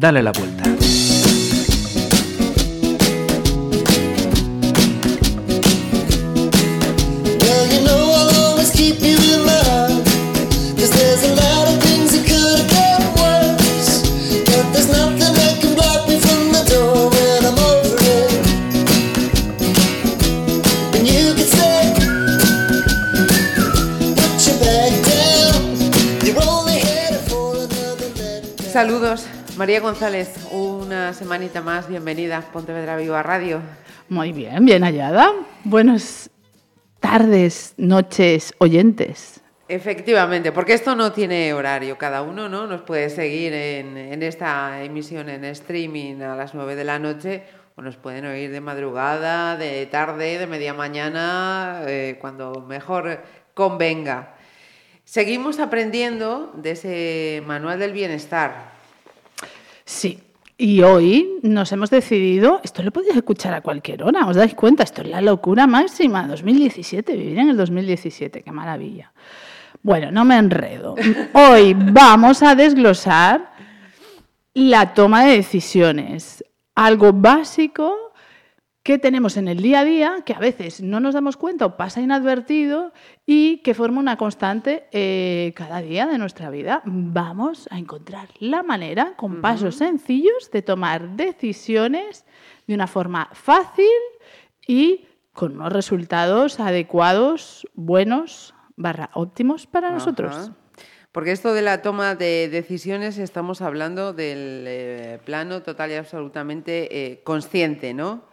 Dale la vuelta. González, una semanita más, bienvenida a Pontevedra Viva Radio. Muy bien, bien hallada. Buenas tardes, noches, oyentes. Efectivamente, porque esto no tiene horario, cada uno ¿no? nos puede seguir en, esta emisión en streaming a las 9 de la noche o nos pueden oír de madrugada, de tarde, de media mañana, eh, cuando mejor convenga. Seguimos aprendiendo de ese manual del bienestar. Sí, y hoy nos hemos decidido, esto lo podéis escuchar a cualquier hora, os dais cuenta, esto es la locura máxima, 2017, vivir en el 2017, qué maravilla. Bueno, no me enredo. Hoy vamos a desglosar la toma de decisiones, algo básico que tenemos en el día a día que a veces no nos damos cuenta o pasa inadvertido y que forma una constante eh, cada día de nuestra vida. Vamos a encontrar la manera, con pasos sencillos, de tomar decisiones de una forma fácil y con unos resultados adecuados, buenos, barra óptimos para nosotros. Porque esto de la toma de decisiones estamos hablando del eh, plano total y absolutamente eh, consciente, ¿no?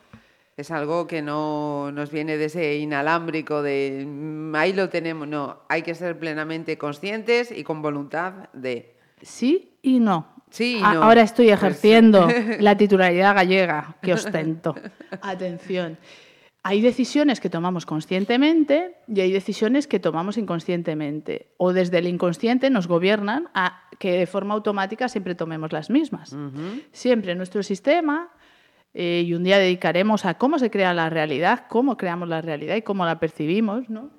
Es algo que no nos viene de ese inalámbrico de mm, ahí lo tenemos. No, hay que ser plenamente conscientes y con voluntad de. Sí y no. Sí y no. Ahora estoy pues ejerciendo la titularidad gallega que ostento. Atención. Hay decisiones que tomamos conscientemente y hay decisiones que tomamos inconscientemente. O desde el inconsciente nos gobiernan a que de forma automática siempre tomemos las mismas. Siempre nuestro sistema eh, y un día dedicaremos a cómo se crea la realidad, cómo creamos la realidad y cómo la percibimos. ¿no?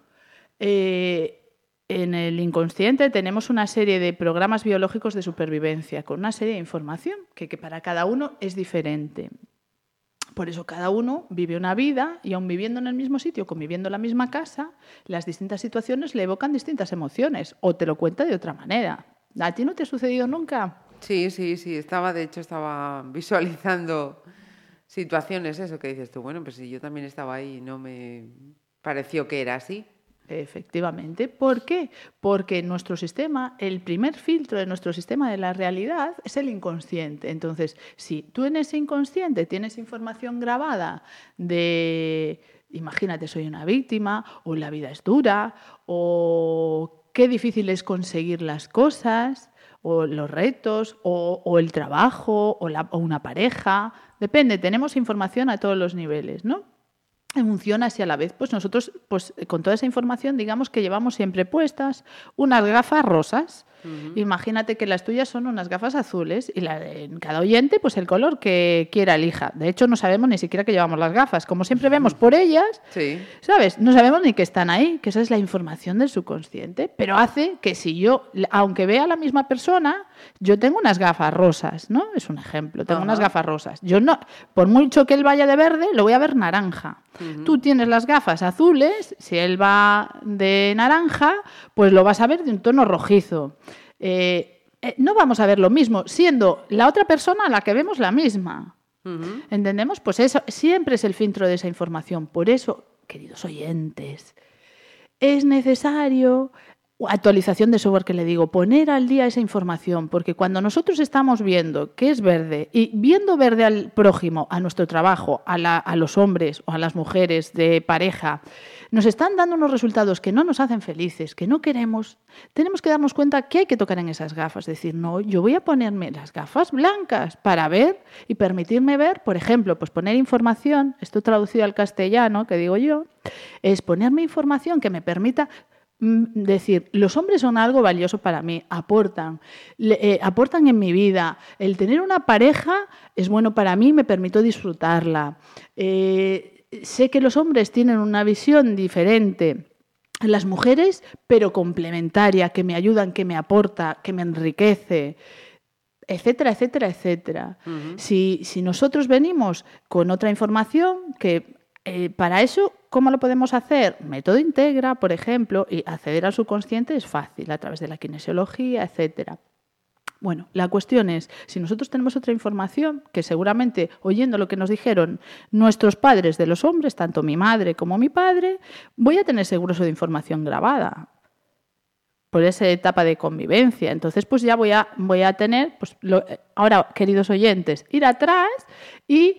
Eh, en el inconsciente tenemos una serie de programas biológicos de supervivencia con una serie de información que, que para cada uno es diferente. Por eso cada uno vive una vida y aun viviendo en el mismo sitio, conviviendo en la misma casa, las distintas situaciones le evocan distintas emociones o te lo cuenta de otra manera. ¿A ti no te ha sucedido nunca? Sí, sí, sí. Estaba, de hecho, estaba visualizando situaciones, eso que dices tú, bueno, pues si yo también estaba ahí y no me pareció que era así. Efectivamente. ¿Por qué? Porque nuestro sistema, el primer filtro de nuestro sistema de la realidad es el inconsciente. Entonces, si tú en ese inconsciente tienes información grabada de, imagínate, soy una víctima, o la vida es dura, o qué difícil es conseguir las cosas, o los retos, o, el trabajo, o, o, una pareja. Depende, tenemos información a todos los niveles, ¿no? Funciona así a la vez. Pues nosotros, pues con toda esa información, digamos que llevamos siempre puestas unas gafas rosas Imagínate que las tuyas son unas gafas azules y la de cada oyente, pues el color que quiera elija. De hecho, no sabemos ni siquiera que llevamos las gafas. Como siempre vemos por ellas, ¿sabes? No sabemos ni que están ahí, que esa es la información del subconsciente. Pero hace que si yo, aunque vea a la misma persona, yo tengo unas gafas rosas, ¿no? Es un ejemplo. Tengo unas gafas rosas. Yo no, por mucho que él vaya de verde, lo voy a ver naranja. Tú tienes las gafas azules, si él va de naranja, pues lo vas a ver de un tono rojizo. Eh, eh, no vamos a ver lo mismo, siendo la otra persona a la que vemos la misma. ¿Entendemos? Pues eso siempre es el filtro de esa información. Por eso, queridos oyentes, es necesario actualización de software que le digo, poner al día esa información, porque cuando nosotros estamos viendo que es verde y viendo verde al prójimo, a nuestro trabajo, a, a, los hombres o a las mujeres de pareja, nos están dando unos resultados que no nos hacen felices, que no queremos, tenemos que darnos cuenta que hay que tocar en esas gafas, decir, no, yo voy a ponerme las gafas blancas para ver y permitirme ver, por ejemplo, pues poner información, esto traducido al castellano, que digo yo, es ponerme información que me permita Mm, decir, los hombres son algo valioso para mí, aportan, eh, aportan en mi vida. El tener una pareja es bueno para mí, me permito disfrutarla. Eh, sé que los hombres tienen una visión diferente. Las mujeres, pero complementaria, que me ayudan, que me aporta, que me enriquece. etcétera, etcétera, etcétera. si, si nosotros venimos con otra información que eh, para eso, ¿cómo lo podemos hacer? Método integra, por ejemplo, y acceder al subconsciente es fácil a través de la kinesiología, etcétera. Bueno, la cuestión es, si nosotros tenemos otra información, que seguramente oyendo lo que nos dijeron nuestros padres de los hombres, tanto mi madre como mi padre, voy a tener seguro eso de información grabada por esa etapa de convivencia. Entonces, pues ya voy a, voy a tener, pues ahora, queridos oyentes, ir atrás y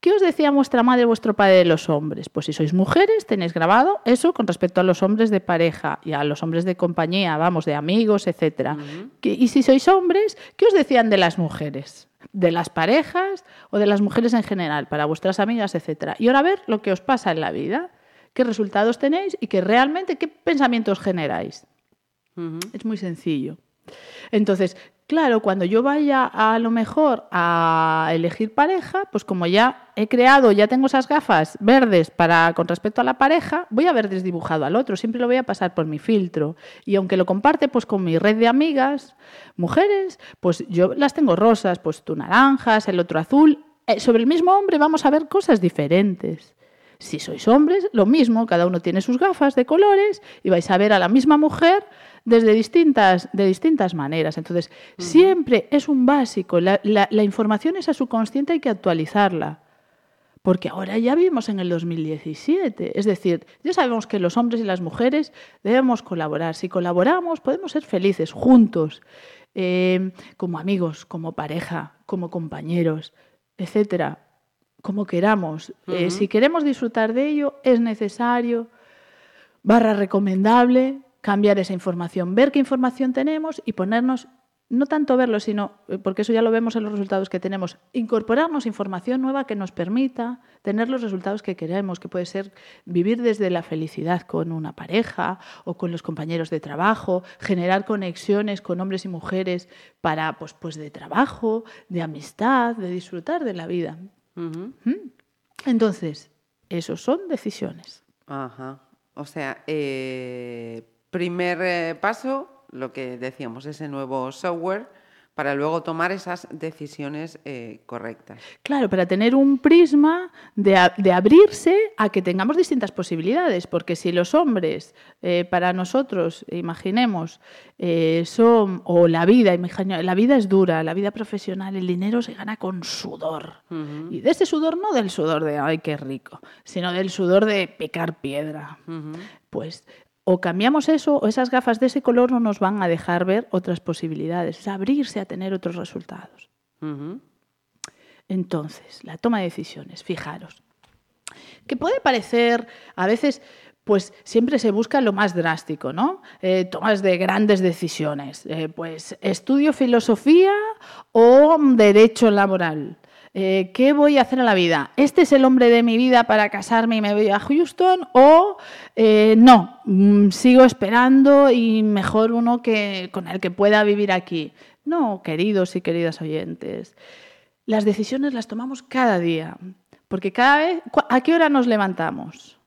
¿Qué os decía vuestra madre, vuestro padre de los hombres? Pues si sois mujeres, tenéis grabado eso con respecto a los hombres de pareja y a los hombres de compañía, vamos, de amigos, etc. Y si sois hombres, ¿qué os decían de las mujeres? ¿De las parejas o de las mujeres en general, para vuestras amigas, etcétera? Y ahora ver lo que os pasa en la vida, qué resultados tenéis y que realmente qué pensamientos generáis. Es muy sencillo. Entonces, Claro, cuando yo vaya a, lo mejor a elegir pareja, pues como ya he creado, ya tengo esas gafas verdes para con respecto a la pareja, voy a haber desdibujado al otro, siempre lo voy a pasar por mi filtro. Y aunque lo comparte pues con mi red de amigas, mujeres, pues yo las tengo rosas, pues tú naranjas, el otro azul. Eh, sobre el mismo hombre vamos a ver cosas diferentes. Si sois hombres, lo mismo, cada uno tiene sus gafas de colores y vais a ver a la misma mujer desde distintas, de distintas maneras. Entonces, siempre es un básico. La, la, información es a su consciente, hay que actualizarla. Porque ahora ya vivimos en el 2017. Es decir, ya sabemos que los hombres y las mujeres debemos colaborar. Si colaboramos, podemos ser felices juntos, eh, como amigos, como pareja, como compañeros, etcétera, como queramos. Eh, si queremos disfrutar de ello, es necesario, barra recomendable, cambiar esa información, ver qué información tenemos y ponernos, no tanto verlo, sino, eh, porque eso ya lo vemos en los resultados que tenemos, incorporarnos información nueva que nos permita tener los resultados que queremos, que puede ser vivir desde la felicidad con una pareja o con los compañeros de trabajo, generar conexiones con hombres y mujeres para, pues, pues de trabajo, de amistad, de disfrutar de la vida. ¿Mm? Entonces, esos son decisiones. Ajá. O sea, eh, primer eh, paso, lo que decíamos, ese nuevo software para luego tomar esas decisiones eh, correctas. Claro, para tener un prisma de, abrirse a que tengamos distintas posibilidades, porque si los hombres, eh, para nosotros, imaginemos, son, o la vida, la vida es dura, la vida profesional, el dinero se gana con sudor. Y de ese sudor no del sudor de, ay, qué rico, sino del sudor de picar piedra. Pues o cambiamos eso o esas gafas de ese color no nos van a dejar ver otras posibilidades, es abrirse a tener otros resultados. Entonces, la toma de decisiones, fijaros, que puede parecer a veces pues siempre se busca lo más drástico, ¿no? Eh, tomas de grandes decisiones, eh, pues estudio filosofía o derecho laboral. Eh, ¿qué voy a hacer en la vida? ¿Este es el hombre de mi vida para casarme y me voy a Houston? ¿O eh, no, mm, sigo esperando y mejor uno que, con el que pueda vivir aquí? No, queridos y queridas oyentes, las decisiones las tomamos cada día, porque cada vez, ¿a qué hora nos levantamos?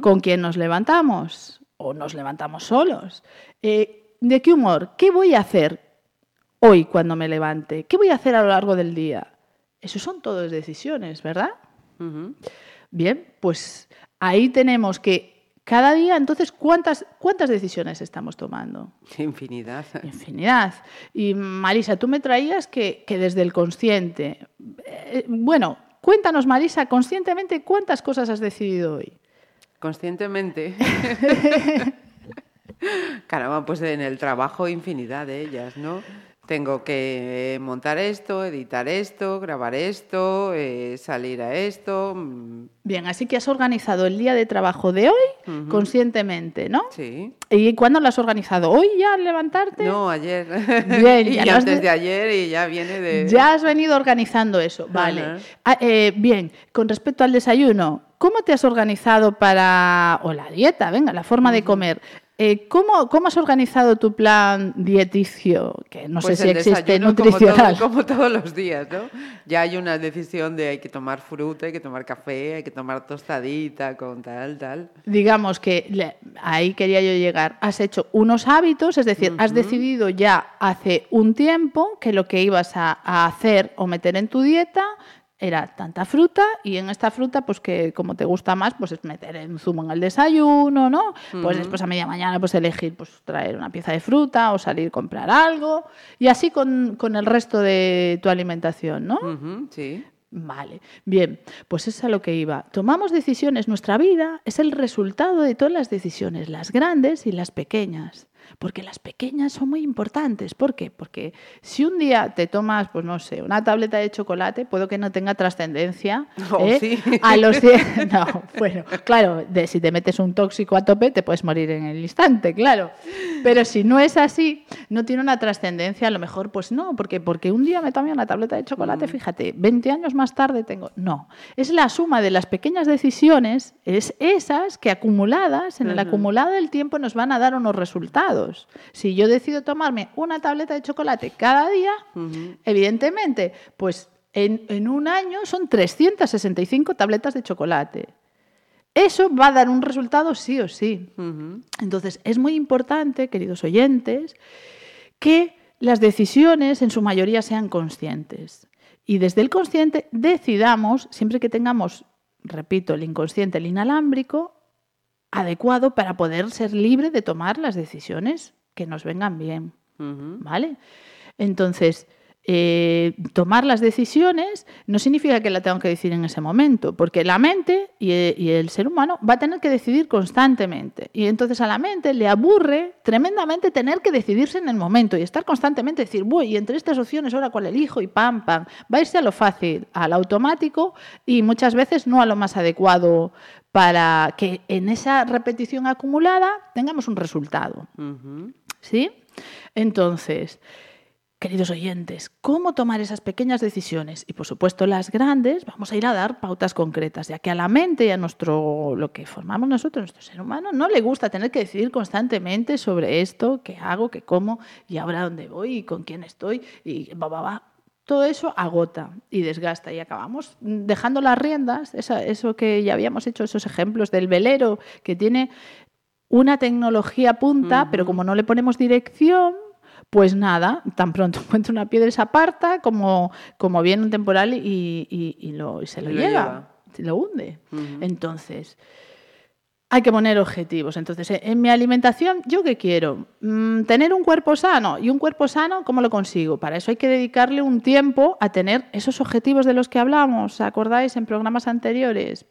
¿Con quién nos levantamos? ¿O nos levantamos solos? Eh, ¿De qué humor? ¿Qué voy a hacer hoy cuando me levante? ¿Qué voy a hacer a lo largo del día? Eso son todas decisiones, ¿verdad? Bien, pues ahí tenemos que cada día, entonces, ¿cuántas, ¿cuántas decisiones estamos tomando? Infinidad. Infinidad. Y Marisa, tú me traías que, desde el consciente. Eh, bueno, cuéntanos, Marisa, conscientemente, ¿cuántas cosas has decidido hoy? Conscientemente. Caramba, pues en el trabajo infinidad de ellas, ¿no? Tengo que montar esto, editar esto, grabar esto, eh, salir a esto. Mm. Bien, así que has organizado el día de trabajo de hoy conscientemente, ¿no? Sí. ¿Y cuándo lo has organizado? ¿Hoy ya al levantarte? No, ayer. Bien, y antes de... ayer y ya viene de... Ya has venido organizando eso, vale. Ah, eh, bien, con respecto al desayuno, ¿cómo te has organizado para... o la dieta, venga, la forma de comer? Eh, ¿cómo, ¿Cómo has organizado tu plan dieticio? Que no Pues sé si el existe nutricional. Como, todo- como todos los días, ¿no? Ya hay una decisión de hay que tomar fruta, hay que tomar café, hay que tomar tostadita con tal, tal. Digamos que le- ahí quería yo llegar. Has hecho unos hábitos, es decir, has decidido ya hace un tiempo que lo que ibas a, a hacer o meter en tu dieta era tanta fruta y en esta fruta, pues que como te gusta más, pues es meter un zumo en el desayuno, ¿no? Pues después a media mañana, pues elegir, pues traer una pieza de fruta o salir a comprar algo y así con, con el resto de tu alimentación, ¿no? Sí. Vale, bien, pues es a lo que iba. Tomamos decisiones, nuestra vida es el resultado de todas las decisiones, las grandes y las pequeñas. Porque las pequeñas son muy importantes. ¿Por qué? Porque si un día te tomas, pues no sé, una tableta de chocolate, puedo que no tenga trascendencia. Oh, ¿eh? sí. A los 10. No, bueno, claro, de, si te metes un tóxico a tope, te puedes morir en el instante, claro. Pero si no es así, no tiene una trascendencia, a lo mejor, pues no, porque, porque un día me tomé una tableta de chocolate, Mm. fíjate, 20 años más tarde tengo. No, es la suma de las pequeñas decisiones, es esas que acumuladas, en el acumulado del tiempo, nos van a dar unos resultados. Si yo decido tomarme una tableta de chocolate cada día, evidentemente, pues en, en un año son 365 tabletas de chocolate. Eso va a dar un resultado sí o sí. Entonces, es muy importante, queridos oyentes, que las decisiones en su mayoría sean conscientes. Y desde el consciente decidamos, siempre que tengamos, repito, el inconsciente, el inalámbrico, adecuado para poder ser libre de tomar las decisiones que nos vengan bien. ¿Vale? Entonces, eh, tomar las decisiones no significa que la tengo que decir en ese momento, porque la mente y y el ser humano va a tener que decidir constantemente. Y entonces a la mente le aburre tremendamente tener que decidirse en el momento y estar constantemente decir, voy, y entre estas opciones ahora cuál elijo y pam, pam. Va a irse a lo fácil, al automático y muchas veces no a lo más adecuado para que en esa repetición acumulada tengamos un resultado. ¿Sí? Entonces, queridos oyentes, ¿cómo tomar esas pequeñas decisiones? Y por supuesto las grandes, vamos a ir a dar pautas concretas, ya que a la mente y a nuestro, lo que formamos nosotros, nuestro ser humano, no le gusta tener que decidir constantemente sobre esto, qué hago, qué como, y ahora dónde voy, y con quién estoy, y va, va, va. Todo eso agota y desgasta y acabamos dejando las riendas, eso que ya habíamos hecho, esos ejemplos del velero que tiene una tecnología punta, pero como no le ponemos dirección, pues nada, tan pronto encuentra una piedra se aparta como, como viene un temporal y, y- y lo, y se lo, Y lo lleva, lleva. se lo hunde. Entonces, hay que poner objetivos. Entonces, eh, en mi alimentación, ¿yo qué quiero? Mm, tener un cuerpo sano. ¿Y un cuerpo sano cómo lo consigo? Para eso hay que dedicarle un tiempo a tener esos objetivos de los que hablamos. ¿Os acordáis en programas anteriores?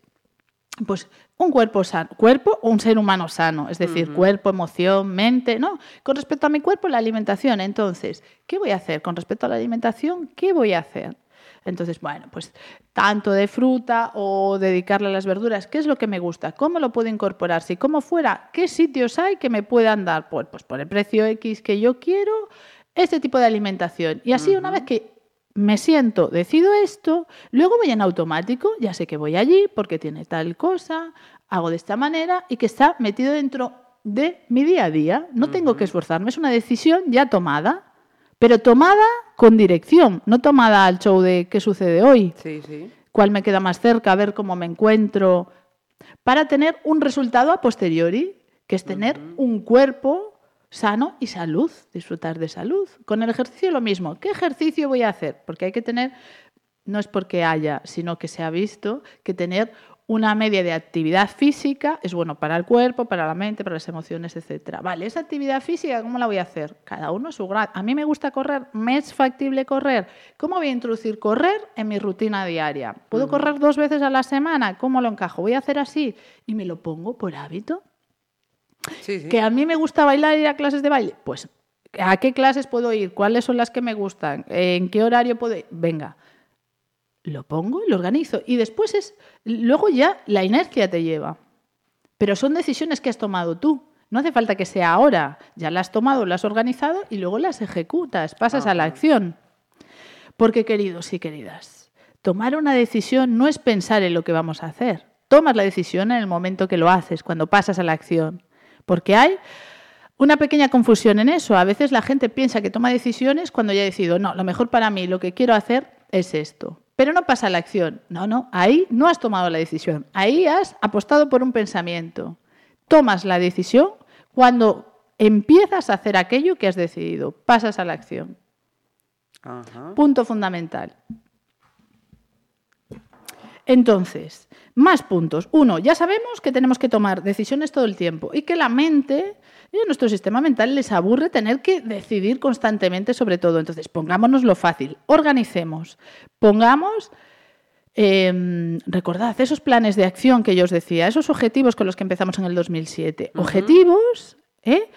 Pues un cuerpo sano, cuerpo o un ser humano sano, es decir, cuerpo, emoción, mente, ¿no? Con respecto a mi cuerpo, la alimentación. Entonces, ¿qué voy a hacer? Con respecto a la alimentación, ¿qué voy a hacer? Entonces, bueno, pues tanto de fruta o dedicarle a las verduras, ¿qué es lo que me gusta? ¿Cómo lo puedo incorporar? Si como fuera, ¿qué sitios hay que me puedan dar? Pues, pues por el precio X que yo quiero, este tipo de alimentación. Y así, una vez que me siento, decido esto, luego voy en automático, ya sé que voy allí porque tiene tal cosa, hago de esta manera y que está metido dentro de mi día a día. No tengo que esforzarme, es una decisión ya tomada, pero tomada con dirección, no tomada al show de qué sucede hoy, Sí, sí. cuál me queda más cerca, a ver cómo me encuentro, para tener un resultado a posteriori, que es tener un cuerpo sano y salud, disfrutar de salud. Con el ejercicio lo mismo. ¿Qué ejercicio voy a hacer? Porque hay que tener, no es porque haya, sino que se ha visto que tener una media de actividad física es bueno para el cuerpo, para la mente, para las emociones, etcétera. Vale, esa actividad física, ¿cómo la voy a hacer? Cada uno a su grado. A mí me gusta correr, me es factible correr. ¿Cómo voy a introducir correr en mi rutina diaria? ¿Puedo correr dos veces a la semana? ¿Cómo lo encajo? ¿Voy a hacer así? Y me lo pongo por hábito. Sí, sí. ¿Que a mí me gusta bailar y ir a clases de baile? Pues, ¿a qué clases puedo ir? ¿Cuáles son las que me gustan? ¿En qué horario puedo ir? Venga, lo pongo y lo organizo. Y después es, luego ya la inercia te lleva. Pero son decisiones que has tomado tú. No hace falta que sea ahora. Ya las has tomado, las has organizado y luego las ejecutas, pasas a la acción. Porque, queridos y queridas, tomar una decisión no es pensar en lo que vamos a hacer. Tomas la decisión en el momento que lo haces, cuando pasas a la acción. Porque hay una pequeña confusión en eso. A veces la gente piensa que toma decisiones cuando ya ha decidido, no, lo mejor para mí, lo que quiero hacer es esto. Pero no pasa la acción. No, no, ahí no has tomado la decisión. Ahí has apostado por un pensamiento. Tomas la decisión cuando empiezas a hacer aquello que has decidido. Pasas a la acción. Punto fundamental. Entonces, más puntos. Uno, ya sabemos que tenemos que tomar decisiones todo el tiempo y que la mente y a nuestro sistema mental les aburre tener que decidir constantemente sobre todo. Entonces, pongámonos lo fácil, organicemos, pongamos, em, recordad, esos planes de acción que yo os decía, esos objetivos con los que empezamos en el 2007. Objetivos, ¿eh?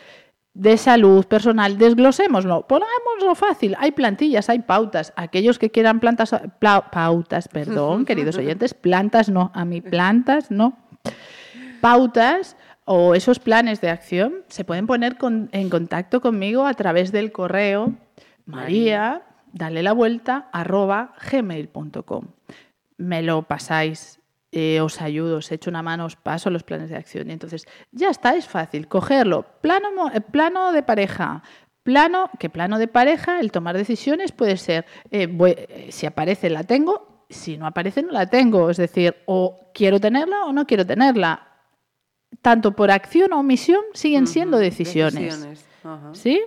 De salud personal, desglosémoslo, pongámoslo fácil. Hay plantillas, hay pautas. Aquellos que quieran plantas, pautas, perdón, queridos oyentes, plantas no, a mí plantas no. Pautas o esos planes de acción se pueden poner en contacto conmigo a través del correo maría, dale la vuelta, arroba gmail.com. Me lo pasáis eh, os ayudo, os echo una mano, os paso los planes de acción. Y entonces, ya está, es fácil, cogerlo. Plano, eh, plano de pareja. Plano, que plano de pareja, el tomar decisiones puede ser, eh, si aparece la tengo, si no aparece no la tengo. Es decir, o quiero tenerla o no quiero tenerla. Tanto por acción o omisión siguen siendo decisiones. ¿Sí?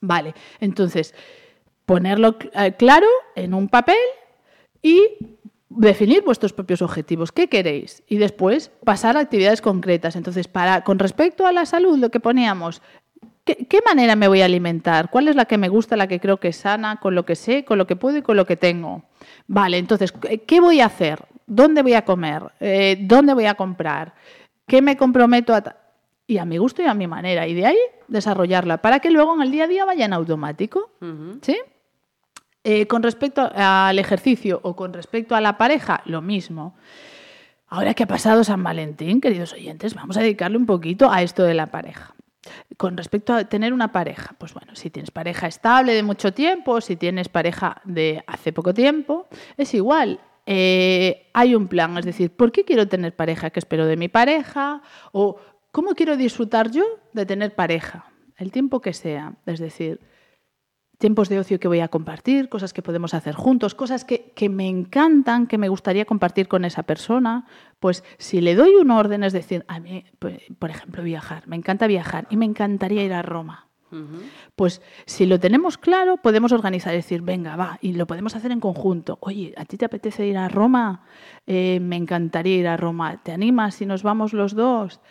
Vale, entonces, ponerlo claro en un papel y definir vuestros propios objetivos, qué queréis y después pasar a actividades concretas. Entonces, para con respecto a la salud, lo que poníamos, ¿qué, manera me voy a alimentar? ¿Cuál es la que me gusta, la que creo que es sana, con lo que sé, con lo que puedo y con lo que tengo? Vale, entonces, ¿qué voy a hacer? ¿Dónde voy a comer? Eh, ¿Dónde voy a comprar? ¿Qué me comprometo a...? Y a mi gusto y a mi manera. Y de ahí desarrollarla para que luego en el día a día vaya en automático. ¿Sí? Eh, con respecto al ejercicio o con respecto a la pareja, lo mismo. Ahora que ha pasado San Valentín, queridos oyentes, vamos a dedicarle un poquito a esto de la pareja. Con respecto a tener una pareja, pues bueno, si tienes pareja estable de mucho tiempo, si tienes pareja de hace poco tiempo, es igual. Eh, hay un plan, es decir, ¿por qué quiero tener pareja? ¿Qué espero de mi pareja? ¿O cómo quiero disfrutar yo de tener pareja? El tiempo que sea. Es decir, tiempos de ocio que voy a compartir, cosas que podemos hacer juntos, cosas que, me encantan, que me gustaría compartir con esa persona, pues si le doy un orden, es decir, a mí, por ejemplo, viajar, me encanta viajar y me encantaría ir a Roma. Pues si lo tenemos claro, podemos organizar, decir, venga, va, y lo podemos hacer en conjunto. Oye, ¿a ti te apetece ir a Roma? Eh, me encantaría ir a Roma. ¿Te animas si nos vamos los dos?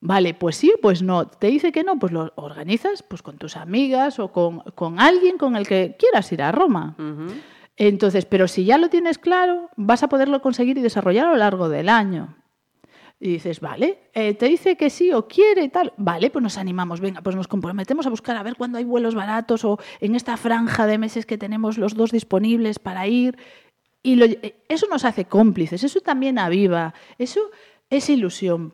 Vale, pues sí, pues no. Te dice que no, pues lo organizas pues con tus amigas o con, alguien con el que quieras ir a Roma. Entonces, pero si ya lo tienes claro, vas a poderlo conseguir y desarrollar a lo largo del año. Y dices, vale, eh, te dice que sí o quiere y tal. Vale, pues nos animamos, venga, pues nos comprometemos a buscar a ver cuándo hay vuelos baratos o en esta franja de meses que tenemos los dos disponibles para ir. Y eh, eso nos hace cómplices, eso también aviva, eso es ilusión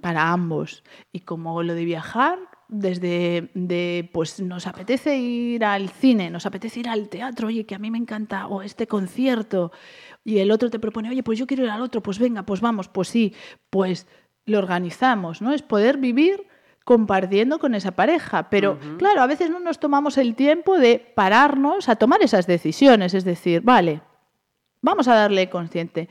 para ambos. Y como lo de viajar, desde de, pues nos apetece ir al cine, nos apetece ir al teatro, oye, que a mí me encanta, o este concierto, y el otro te propone, oye, pues yo quiero ir al otro, pues venga, pues vamos, pues sí, pues lo organizamos, ¿no? Es poder vivir compartiendo con esa pareja. Pero claro, a veces no nos tomamos el tiempo de pararnos a tomar esas decisiones, es decir, vale, vamos a darle consciente.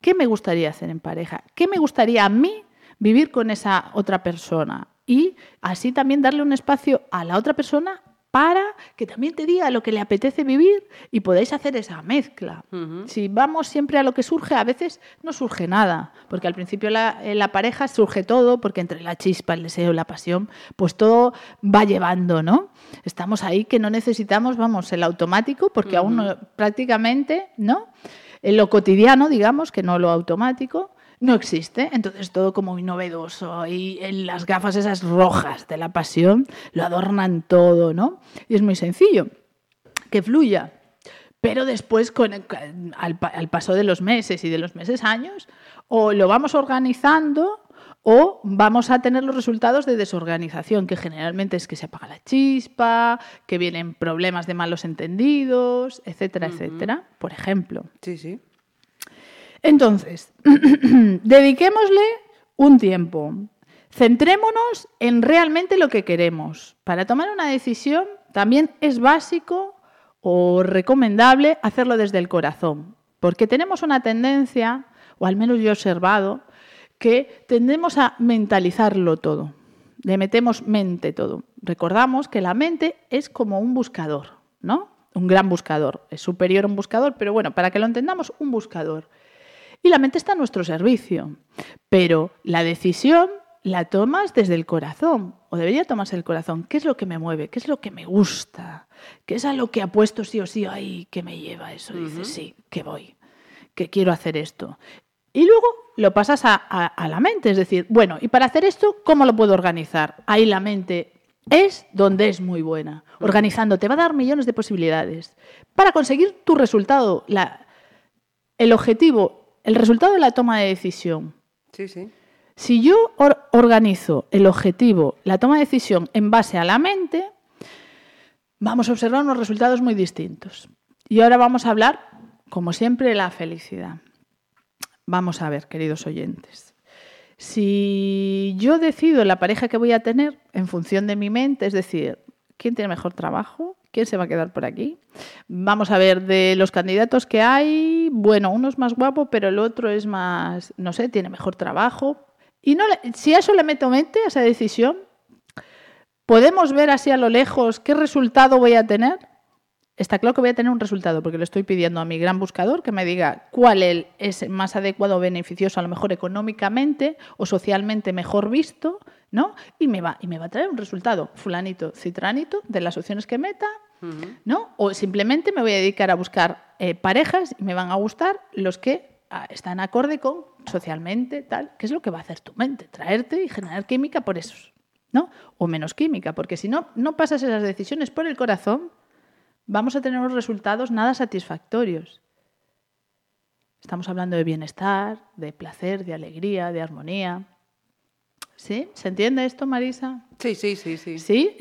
¿Qué me gustaría hacer en pareja? ¿Qué me gustaría a mí vivir con esa otra persona y así también darle un espacio a la otra persona para que también te diga lo que le apetece vivir y podáis hacer esa mezcla. Si vamos siempre a lo que surge, a veces no surge nada, porque al principio la, en la pareja surge todo, porque entre la chispa, el deseo, la pasión, pues todo va llevando, ¿no? Estamos ahí que no necesitamos, vamos, el automático, porque aún no, prácticamente, ¿no? En lo cotidiano, digamos, que no lo automático, no existe. Entonces todo como muy novedoso y en las gafas esas rojas de la pasión lo adornan todo, ¿no? Y es muy sencillo, que fluya. Pero después, con al, al paso de los meses y de los meses años, o lo vamos organizando o vamos a tener los resultados de desorganización, que generalmente es que se apaga la chispa, que vienen problemas de malos entendidos, etcétera, etcétera, por ejemplo. Sí, sí. Entonces, dediquémosle un tiempo. centrémonos en realmente lo que queremos. Para tomar una decisión también es básico o recomendable hacerlo desde el corazón, porque tenemos una tendencia, o al menos yo he observado, que tendemos a mentalizarlo todo. Le metemos mente todo. Recordamos que la mente es como un buscador, ¿no? Un gran buscador. Es superior a un buscador, pero bueno, para que lo entendamos, un buscador. Y la mente está a nuestro servicio. Pero la decisión la tomas desde el corazón, o debería tomarse el corazón. ¿Qué es lo que me mueve? ¿Qué es lo que me gusta? ¿Qué es a lo que apuesto sí o sí? Ay, ¿qué me lleva eso? Dices, sí, que voy, que quiero hacer esto. Y luego lo pasas a, la mente, es decir, bueno, y para hacer esto, ¿cómo lo puedo organizar? Ahí la mente es donde es muy buena. Organizando te va a dar millones de posibilidades para conseguir tu resultado, la, el objetivo, el resultado de la toma de decisión. Sí, sí. Si yo organizo el objetivo, la toma de decisión en base a la mente, vamos a observar unos resultados muy distintos. Y ahora vamos a hablar, como siempre, de la felicidad. Vamos a ver, queridos oyentes. Si yo decido la pareja que voy a tener en función de mi mente, es decir, quién tiene mejor trabajo, quién se va a quedar por aquí. Vamos a ver, de los candidatos que hay, bueno, uno es más guapo, pero el otro es más, no sé, tiene mejor trabajo, y no si a eso le meto mente, a esa decisión, ¿podemos ver así a lo lejos qué resultado voy a tener? Está claro que voy a tener un resultado, porque le estoy pidiendo a mi gran buscador que me diga cuál es más adecuado o beneficioso, a lo mejor económicamente o socialmente mejor visto, ¿no? Y me va, y me va a traer un resultado, fulanito, citranito, de las opciones que meta, ¿no? O simplemente me voy a dedicar a buscar eh, parejas y me van a gustar los que ah, están acorde con socialmente, tal, ¿qué es lo que va a hacer tu mente? Traerte y generar química por esos, ¿no? O menos química, porque si no, no pasas esas decisiones por el corazón, vamos a tener unos resultados nada satisfactorios. Estamos hablando de bienestar, de placer, de alegría, de armonía. ¿Sí? ¿Se entiende esto, Marisa? Sí, sí, sí, sí. ¿Sí?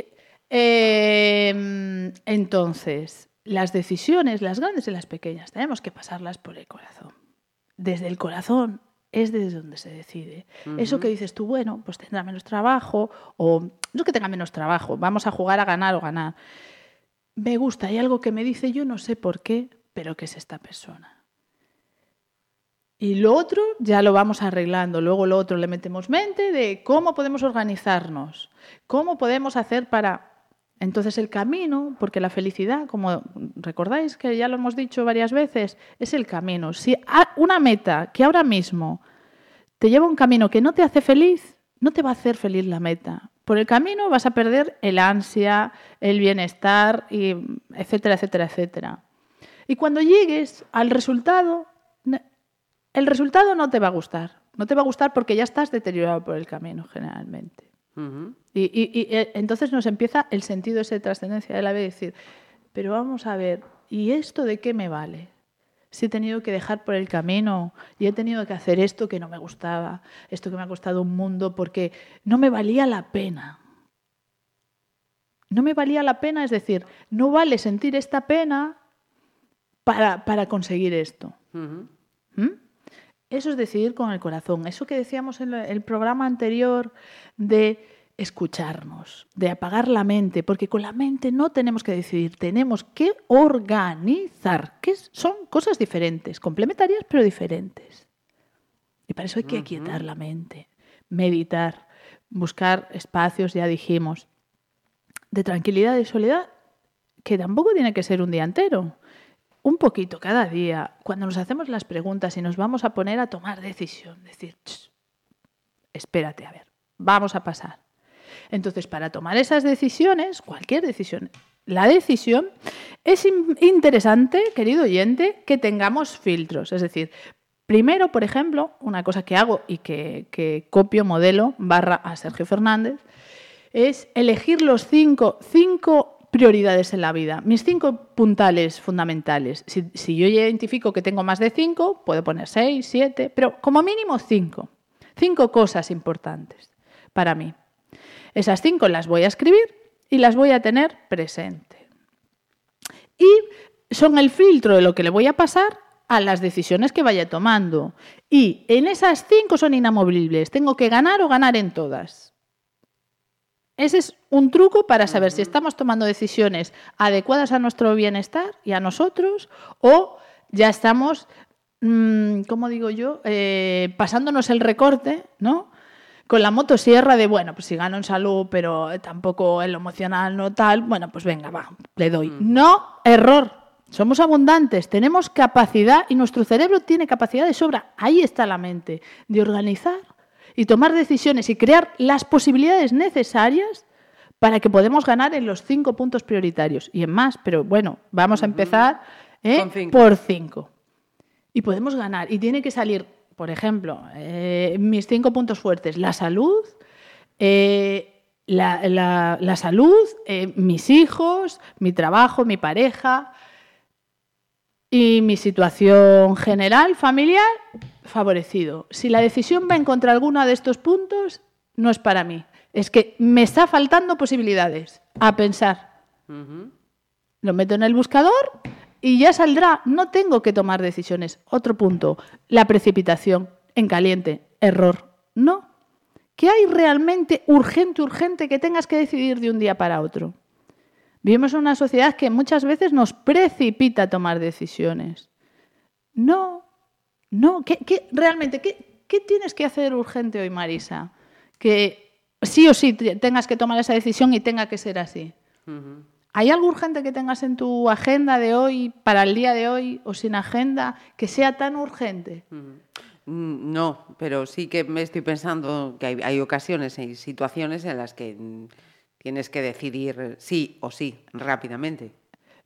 Em, entonces, las decisiones, las grandes y las pequeñas, tenemos que pasarlas por el corazón. Desde el corazón es desde donde se decide. Eso que dices tú, bueno, pues tendrá menos trabajo, o no es que tenga menos trabajo, vamos a jugar a ganar o ganar. Me gusta, hay algo que me dice, yo no sé por qué, pero que es esta persona. Y lo otro ya lo vamos arreglando. Luego lo otro le metemos mente de cómo podemos organizarnos, cómo podemos hacer para entonces el camino, porque la felicidad, como recordáis que ya lo hemos dicho varias veces, es el camino. Si una meta que ahora mismo te lleva un camino que no te hace feliz, no te va a hacer feliz la meta. Por el camino vas a perder el ansia, el bienestar, y etcétera, etcétera, etcétera. Y cuando llegues al resultado, el resultado no te va a gustar. No te va a gustar porque ya estás deteriorado por el camino generalmente y, eh, entonces nos empieza el sentido ese de trascendencia de la vida, decir, pero vamos a ver, ¿y esto de qué me vale? Si he tenido que dejar por el camino y he tenido que hacer esto que no me gustaba, esto que me ha costado un mundo, porque no me valía la pena. No me valía la pena, es decir, no vale sentir esta pena para, para conseguir esto. ¿Mm? Eso es decidir con el corazón. Eso que decíamos en el programa anterior de escucharnos, de apagar la mente, porque con la mente no tenemos que decidir, tenemos que organizar, que son cosas diferentes, complementarias pero diferentes. Y para eso hay que aquietar la mente, meditar, buscar espacios, ya dijimos, de tranquilidad y soledad, que tampoco tiene que ser un día entero un poquito cada día, cuando nos hacemos las preguntas y nos vamos a poner a tomar decisión, decir, espérate, a ver, vamos a pasar. Entonces, para tomar esas decisiones, cualquier decisión, la decisión, es interesante, querido oyente, que tengamos filtros. Es decir, primero, por ejemplo, una cosa que hago y que, que copio, modelo, barra a Sergio Fernández, es elegir los cinco, cinco prioridades en la vida. Mis cinco puntales fundamentales. Si, yo identifico que tengo más de cinco, puedo poner seis, siete, pero como mínimo cinco. Cinco cosas importantes para mí. Esas cinco las voy a escribir y las voy a tener presente. Y son el filtro de lo que le voy a pasar a las decisiones que vaya tomando. Y en esas cinco son inamovibles. Tengo que ganar o ganar en todas. Ese es un truco para saber si estamos tomando decisiones adecuadas a nuestro bienestar y a nosotros o ya estamos, mm, ¿cómo digo yo?, eh, pasándonos el recorte, ¿no? Con la motosierra de, bueno, pues si gano en salud, pero tampoco en lo emocional no tal, bueno, pues venga, va, le doy. No, error. Somos abundantes, tenemos capacidad y nuestro cerebro tiene capacidad de sobra. Ahí está la mente, de organizar y tomar decisiones y crear las posibilidades necesarias para que podamos ganar en los cinco puntos prioritarios y en más. Pero bueno, vamos a empezar ¿eh? por cinco. Y podemos ganar. Y tiene que salir, por ejemplo, eh, mis cinco puntos fuertes. La salud, eh, la, la, salud, mis hijos, mi trabajo, mi pareja y mi situación general, familiar favorecido. Si la decisión va en contra de alguno de estos puntos, no es para mí. Es que me está faltando posibilidades a pensar. Lo meto en el buscador y ya saldrá. No tengo que tomar decisiones. Otro punto, la precipitación en caliente. Error. No. ¿Qué hay realmente urgente, urgente que tengas que decidir de un día para otro? Vivimos en una sociedad que muchas veces nos precipita a tomar decisiones. No, no, ¿qué, realmente, ¿qué, tienes que hacer urgente hoy, Marisa? Que sí o sí tengas que tomar esa decisión y tenga que ser así. ¿Hay algo urgente que tengas en tu agenda de hoy, para el día de hoy, o sin agenda, que sea tan urgente? Mm, no, pero sí que me estoy pensando que hay, hay ocasiones y situaciones en las que tienes que decidir sí o sí rápidamente.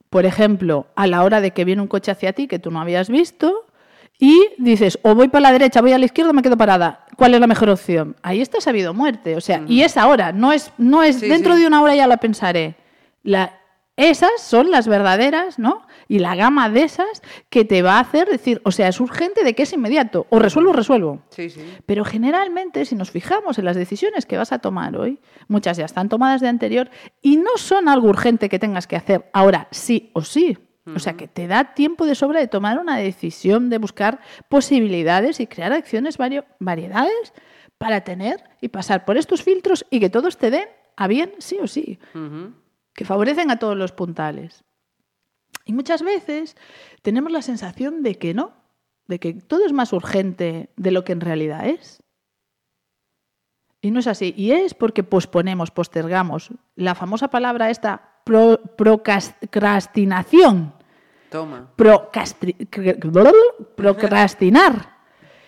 Por ejemplo, a la hora de que viene un coche hacia ti que tú no habías visto, y dices, o voy para la derecha, voy a la izquierda, me quedo parada. ¿Cuál es la mejor opción? Ahí está sabido muerte. O sea, y es ahora, no es, no es dentro de una hora ya la pensaré. La, esas son las verdaderas, ¿no? Y la gama de esas que te va a hacer decir, o sea, es urgente de que es inmediato, o resuelvo, resuelvo. Sí, sí. Pero generalmente, si nos fijamos en las decisiones que vas a tomar hoy, muchas ya están tomadas de anterior y no son algo urgente que tengas que hacer ahora sí o sí. O sea, que te da tiempo de sobra de tomar una decisión, de buscar posibilidades y crear acciones, variedades para tener y pasar por estos filtros y que todos te den a bien sí o sí, que favorecen a todos los puntales. Y muchas veces tenemos la sensación de que no, de que todo es más urgente de lo que en realidad es. Y no es así. Y es porque posponemos, postergamos. La famosa palabra esta, procrastinación. Toma. procrastinar.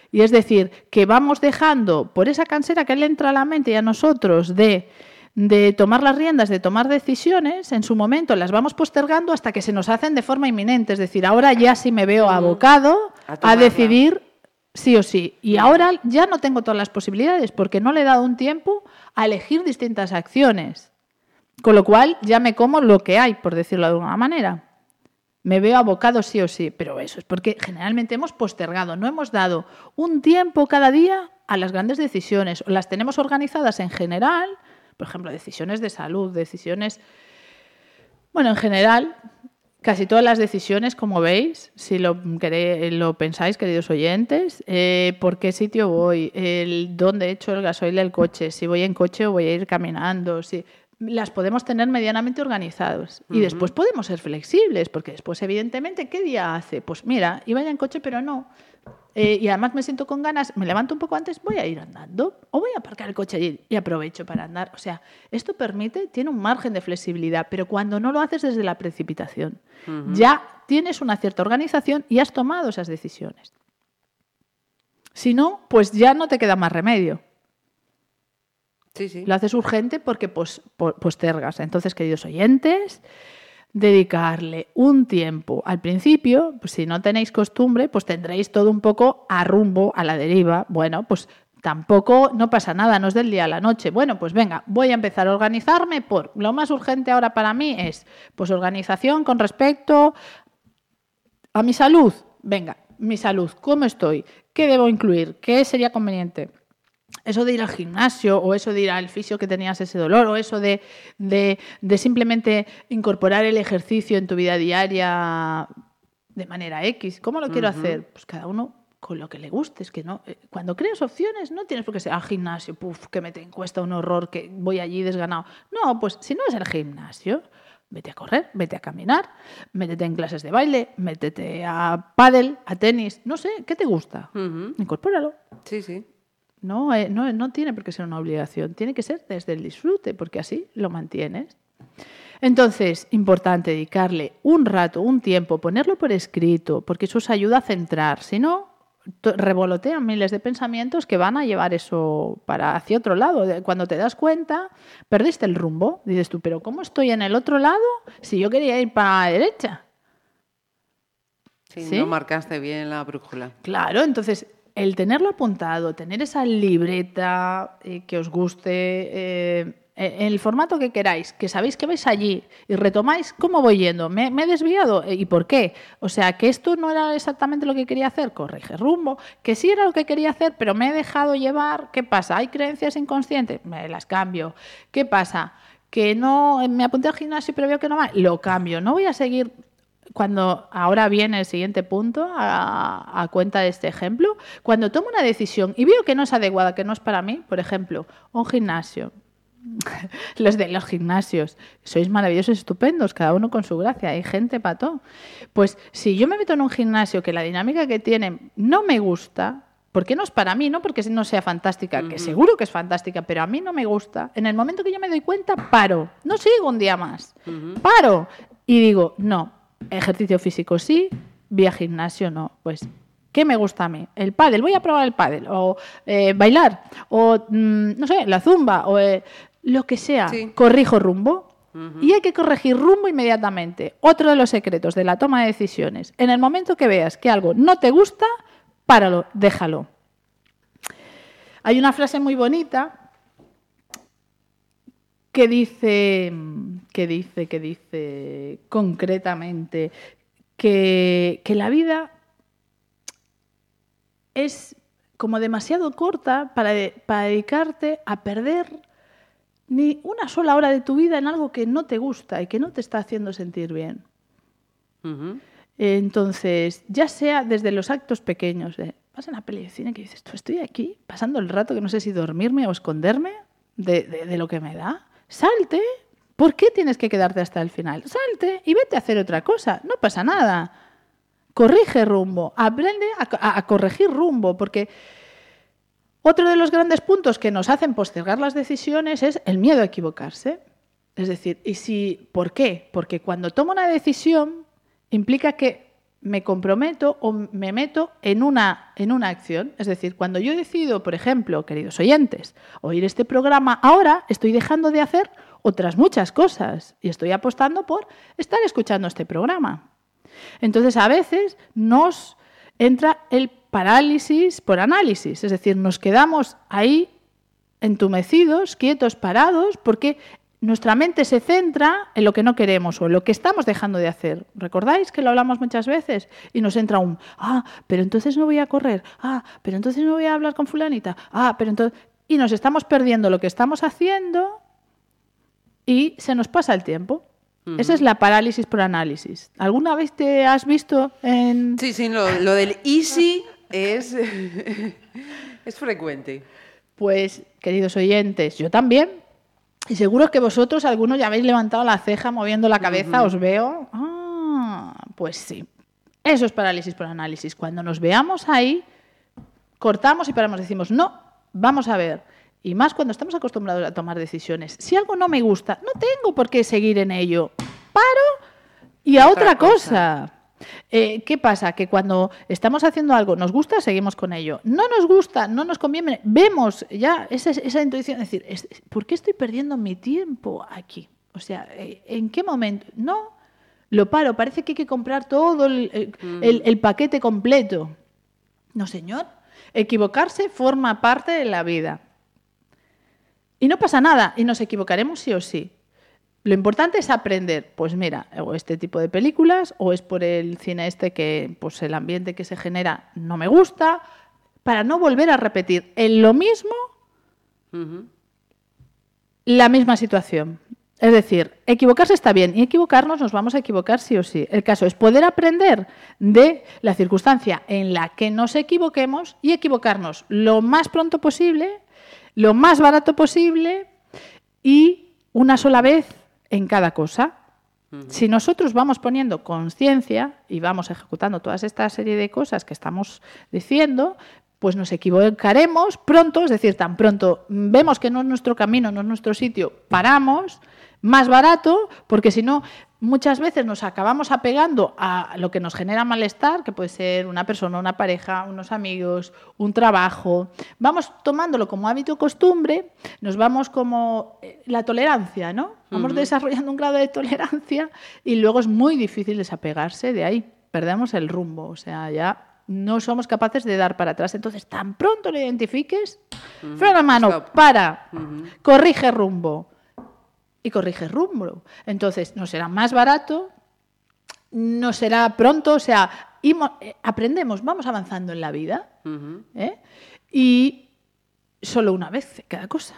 Y es decir, que vamos dejando por esa cansera que le entra a la mente y a nosotros de, de tomar las riendas, de tomar decisiones, en su momento las vamos postergando hasta que se nos hacen de forma inminente. Es decir, ahora ya sí me veo abocado a, decidir sí o sí. Y ahora ya no tengo todas las posibilidades porque no le he dado un tiempo a elegir distintas acciones. Con lo cual ya me como lo que hay, por decirlo de alguna manera me veo abocado sí o sí, pero eso es porque generalmente hemos postergado, no hemos dado un tiempo cada día a las grandes decisiones, las tenemos organizadas en general, por ejemplo, decisiones de salud, decisiones, bueno, en general, casi todas las decisiones, como veis, si lo, pensáis, queridos oyentes, eh, por qué sitio voy, el, dónde hecho el gasoil del coche, si voy en coche o voy a ir caminando, si las podemos tener medianamente organizados. Y después podemos ser flexibles, porque después, evidentemente, ¿qué día hace? Pues mira, iba ya en coche, pero no. Eh, y además me siento con ganas, me levanto un poco antes, voy a ir andando o voy a aparcar el coche allí y aprovecho para andar. O sea, esto permite, tiene un margen de flexibilidad, pero cuando no lo haces desde la precipitación, ya tienes una cierta organización y has tomado esas decisiones. Si no, pues ya no te queda más remedio. Lo haces urgente porque postergas. Entonces, queridos oyentes, dedicarle un tiempo al principio, pues si no tenéis costumbre, pues tendréis todo un poco a rumbo, a la deriva. Bueno, pues tampoco no pasa nada, no es del día a la noche. Bueno, pues venga, voy a empezar a organizarme por lo más urgente ahora para mí es pues organización con respecto a mi salud. Venga, mi salud, ¿cómo estoy? ¿Qué debo incluir? ¿Qué sería conveniente? Eso de ir al gimnasio o eso de ir al fisio que tenías ese dolor o eso de, simplemente incorporar el ejercicio en tu vida diaria de manera X. ¿Cómo lo quiero hacer? Pues cada uno con lo que le guste. Es que no, eh, cuando creas opciones no tienes por qué ser al gimnasio, puf, que me te cuesta un horror, que voy allí desganado. No, pues si no es el gimnasio, vete a correr, vete a caminar, métete en clases de baile, métete a pádel, a tenis, no sé, ¿qué te gusta? Incorpóralo. Sí, sí. No, eh, no, no tiene por qué ser una obligación, tiene que ser desde el disfrute, porque así lo mantienes. Entonces, importante dedicarle un rato, un tiempo, ponerlo por escrito, porque eso os ayuda a centrar. Si no, revolotean miles de pensamientos que van a llevar eso para hacia otro lado. Cuando te das cuenta, perdiste el rumbo. Dices tú, pero ¿cómo estoy en el otro lado si yo quería ir para la derecha? Sí, no marcaste bien la brújula. Claro, entonces el tenerlo apuntado, tener esa libreta eh, que os guste, eh, eh, en el formato que queráis, que sabéis que vais allí y retomáis cómo voy yendo, ¿Me, he desviado y por qué. O sea, que esto no era exactamente lo que quería hacer, corrige rumbo, que sí era lo que quería hacer, pero me he dejado llevar, ¿qué pasa? ¿Hay creencias inconscientes? Me las cambio. ¿Qué pasa? Que no, me apunté al gimnasio pero veo que no va, lo cambio. No voy a seguir cuando ahora viene el siguiente punto a, a, cuenta de este ejemplo, cuando tomo una decisión y veo que no es adecuada, que no es para mí, por ejemplo, un gimnasio, los de los gimnasios. Sois maravillosos, estupendos, cada uno con su gracia. Hay gente pato. Pues si yo me meto en un gimnasio que la dinámica que tiene no me gusta, porque no es para mí, no porque no sea fantástica, que seguro que es fantástica, pero a mí no me gusta. En el momento que yo me doy cuenta, paro. No sigo un día más. Paro. Y digo, no, ejercicio físico sí, vía gimnasio no. Pues ¿Qué me gusta a mí? El pádel, voy a probar el pádel, o eh, bailar, o mm, no sé, la zumba, o eh, lo que sea, corrijo rumbo. Y hay que corregir rumbo inmediatamente. Otro de los secretos de la toma de decisiones. En el momento que veas que algo no te gusta, páralo, déjalo. Hay una frase muy bonita que dice, que dice, que dice concretamente que, que la vida es como demasiado corta para, para dedicarte a perder ni una sola hora de tu vida en algo que no te gusta y que no te está haciendo sentir bien. Entonces, ya sea desde los actos pequeños, de, vas a una peli de cine que dices, tú estoy aquí pasando el rato que no sé si dormirme o esconderme de, de lo que me da, salte. ¿Por qué tienes que quedarte hasta el final? Salte y vete a hacer otra cosa. No pasa nada. Corrige rumbo. Aprende a, corregir rumbo, porque otro de los grandes puntos que nos hacen postergar las decisiones es el miedo a equivocarse. Es decir, ¿y si por qué? Porque cuando tomo una decisión implica que me comprometo o me meto en una, en una acción. Es decir, cuando yo decido, por ejemplo, queridos oyentes, oír este programa, ahora estoy dejando de hacer otras muchas cosas y estoy apostando por estar escuchando este programa. Entonces, a veces nos entra el parálisis por análisis, es decir, nos quedamos ahí entumecidos, quietos, parados, porque nuestra mente se centra en lo que no queremos o en lo que estamos dejando de hacer. ¿Recordáis que lo hablamos muchas veces? Y nos entra un, ah, pero entonces no voy a correr, ah, pero entonces no voy a hablar con fulanita, ah, pero entonces... Y nos estamos perdiendo lo que estamos haciendo y se nos pasa el tiempo. Esa es la parálisis por análisis. ¿Alguna vez te has visto en...? Sí, sí, lo, lo del easy es, es frecuente. Pues, queridos oyentes, yo también. Y seguro que vosotros, algunos ya habéis levantado la ceja, moviendo la cabeza, os veo. Ah, pues sí. Eso es parálisis por análisis. Cuando nos veamos ahí, cortamos y paramos, decimos, no, vamos a ver. Y más cuando estamos acostumbrados a tomar decisiones. Si algo no me gusta, no tengo por qué seguir en ello. Paro y a otra, cosa. Eh, ¿Qué pasa? Que cuando estamos haciendo algo, nos gusta, seguimos con ello. No nos gusta, no nos conviene, vemos ya esa, esa intuición, es decir, ¿por qué estoy perdiendo mi tiempo aquí? O sea, eh, ¿en qué momento? No, lo paro, parece que hay que comprar todo el, el mm. paquete completo. No, señor, equivocarse forma parte de la vida. Y no pasa nada, y nos equivocaremos sí o sí. Lo importante es aprender, pues mira, o este tipo de películas, o es por el cine este que pues el ambiente que se genera no me gusta, para no volver a repetir en lo mismo la misma situación. Es decir, equivocarse está bien y equivocarnos nos vamos a equivocar sí o sí. El caso es poder aprender de la circunstancia en la que nos equivoquemos y equivocarnos lo más pronto posible, lo más barato posible y una sola vez en cada cosa. Si nosotros vamos poniendo conciencia y vamos ejecutando toda esta serie de cosas que estamos diciendo, pues nos equivocaremos pronto, es decir, tan pronto vemos que no es nuestro camino, no es nuestro sitio, paramos más barato, porque si no, muchas veces nos acabamos apegando a lo que nos genera malestar, que puede ser una persona, una pareja, unos amigos, un trabajo. Vamos tomándolo como hábito costumbre, nos vamos como eh, la tolerancia, ¿no? Vamos desarrollando un grado de tolerancia y luego es muy difícil desapegarse de ahí. Perdemos el rumbo, o sea, ya no somos capaces de dar para atrás. Entonces, tan pronto lo identifiques, frena mano, para, corrige rumbo y corrige rumbo. Entonces, no será más barato, no será pronto, o sea, eh, aprendemos, vamos avanzando en la vida. ¿eh? Y solo una vez cada cosa.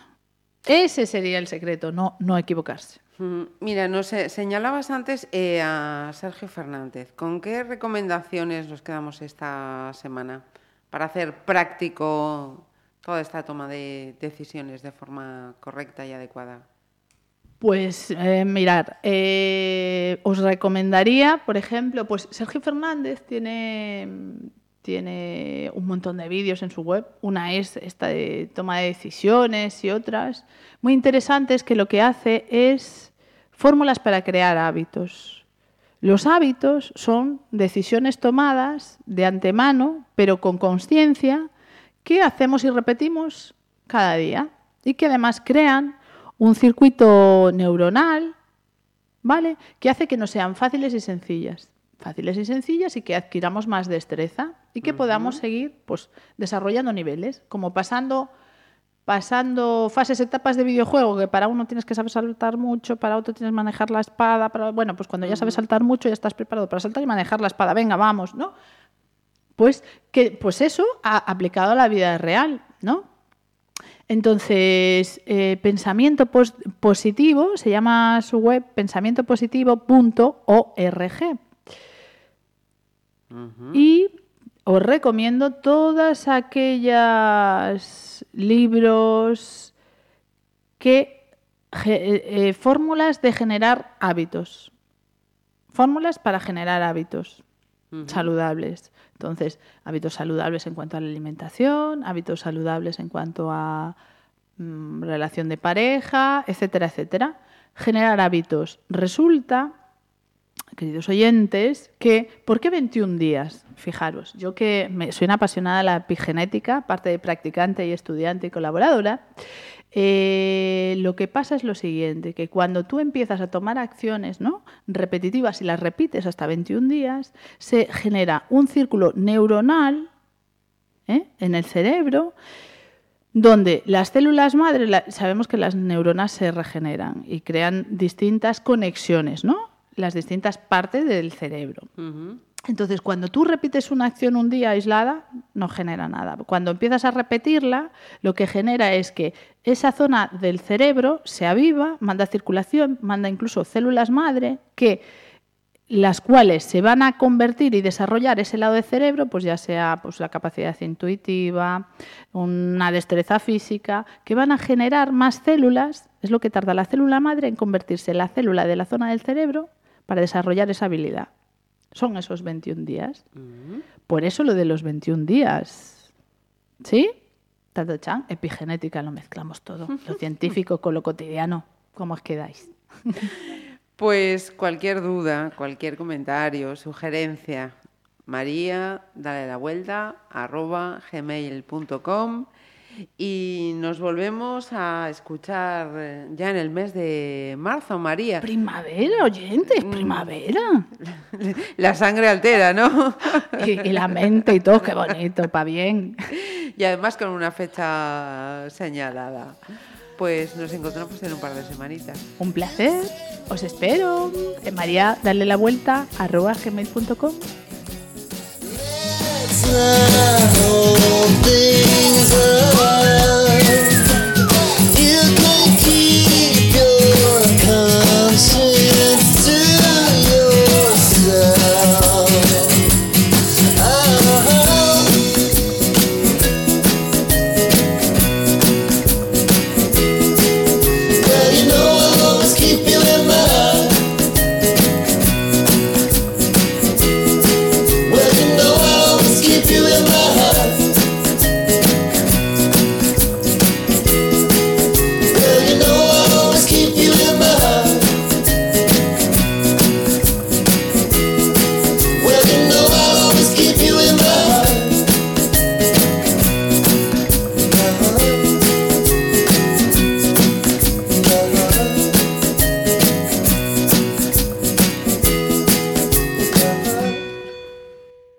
Ese sería el secreto, no, no equivocarse. Mira, nos señalabas antes eh, a Sergio Fernández. ¿Con qué recomendaciones nos quedamos esta semana para hacer práctico toda esta toma de decisiones de forma correcta y adecuada? Pues eh, mirar, eh, os recomendaría, por ejemplo, pues Sergio Fernández tiene, tiene un montón de vídeos en su web. Una es esta de toma de decisiones y otras. Muy interesantes que lo que hace es fórmulas para crear hábitos. Los hábitos son decisiones tomadas de antemano, pero con conciencia, que hacemos y repetimos cada día y que además crean un circuito neuronal, ¿vale? Que hace que no sean fáciles y sencillas. Fáciles y sencillas y que adquiramos más destreza y que podamos seguir pues, desarrollando niveles, como pasando, pasando fases, etapas de videojuego, que para uno tienes que saber saltar mucho, para otro tienes que manejar la espada, para, bueno, pues cuando ya sabes saltar mucho ya estás preparado para saltar y manejar la espada, venga, vamos, ¿no? Pues, que, pues eso ha aplicado a la vida real, ¿no? Entonces, eh, pensamiento positivo, se llama su web pensamientopositivo.org. Y os recomiendo todas aquellas libros que eh, eh, fórmulas de generar hábitos. Fórmulas para generar hábitos saludables. Entonces, hábitos saludables en cuanto a la alimentación, hábitos saludables en cuanto a mm, relación de pareja, etcétera, etcétera. Generar hábitos. Resulta, queridos oyentes, que ¿por qué 21 días? Fijaros, yo que me, soy una apasionada de la epigenética, parte de practicante y estudiante y colaboradora, eh, lo que pasa es lo siguiente, que cuando tú empiezas a tomar acciones ¿no? repetitivas y las repites hasta 21 días, se genera un círculo neuronal ¿eh? en el cerebro donde las células madre, sabemos que las neuronas se regeneran y crean distintas conexiones, ¿no? Las distintas partes del cerebro. Entonces, cuando tú repites una acción un día aislada, no genera nada. Cuando empiezas a repetirla, lo que genera es que esa zona del cerebro se aviva, manda circulación, manda incluso células madre, que las cuales se van a convertir y desarrollar ese lado del cerebro, pues ya sea pues, la capacidad intuitiva, una destreza física, que van a generar más células, es lo que tarda la célula madre en convertirse en la célula de la zona del cerebro para desarrollar esa habilidad son esos 21 días. Mm. Por eso lo de los 21 días. ¿Sí? Tato Chan, epigenética, lo mezclamos todo. Lo científico con lo cotidiano. ¿Cómo os quedáis? Pues cualquier duda, cualquier comentario, sugerencia, María, dale la vuelta, arroba gmail.com y nos volvemos a escuchar eh, ya en el mes de marzo, María. Primavera, oyentes, mm. primavera. La sangre altera, ¿no? Y, la mente y todo, qué bonito, para bien. Y además con una fecha señalada. Pues nos encontramos en un par de semanitas. Un placer, os espero. En María, dale la vuelta, arroba gmail.com. the whole thing's alive.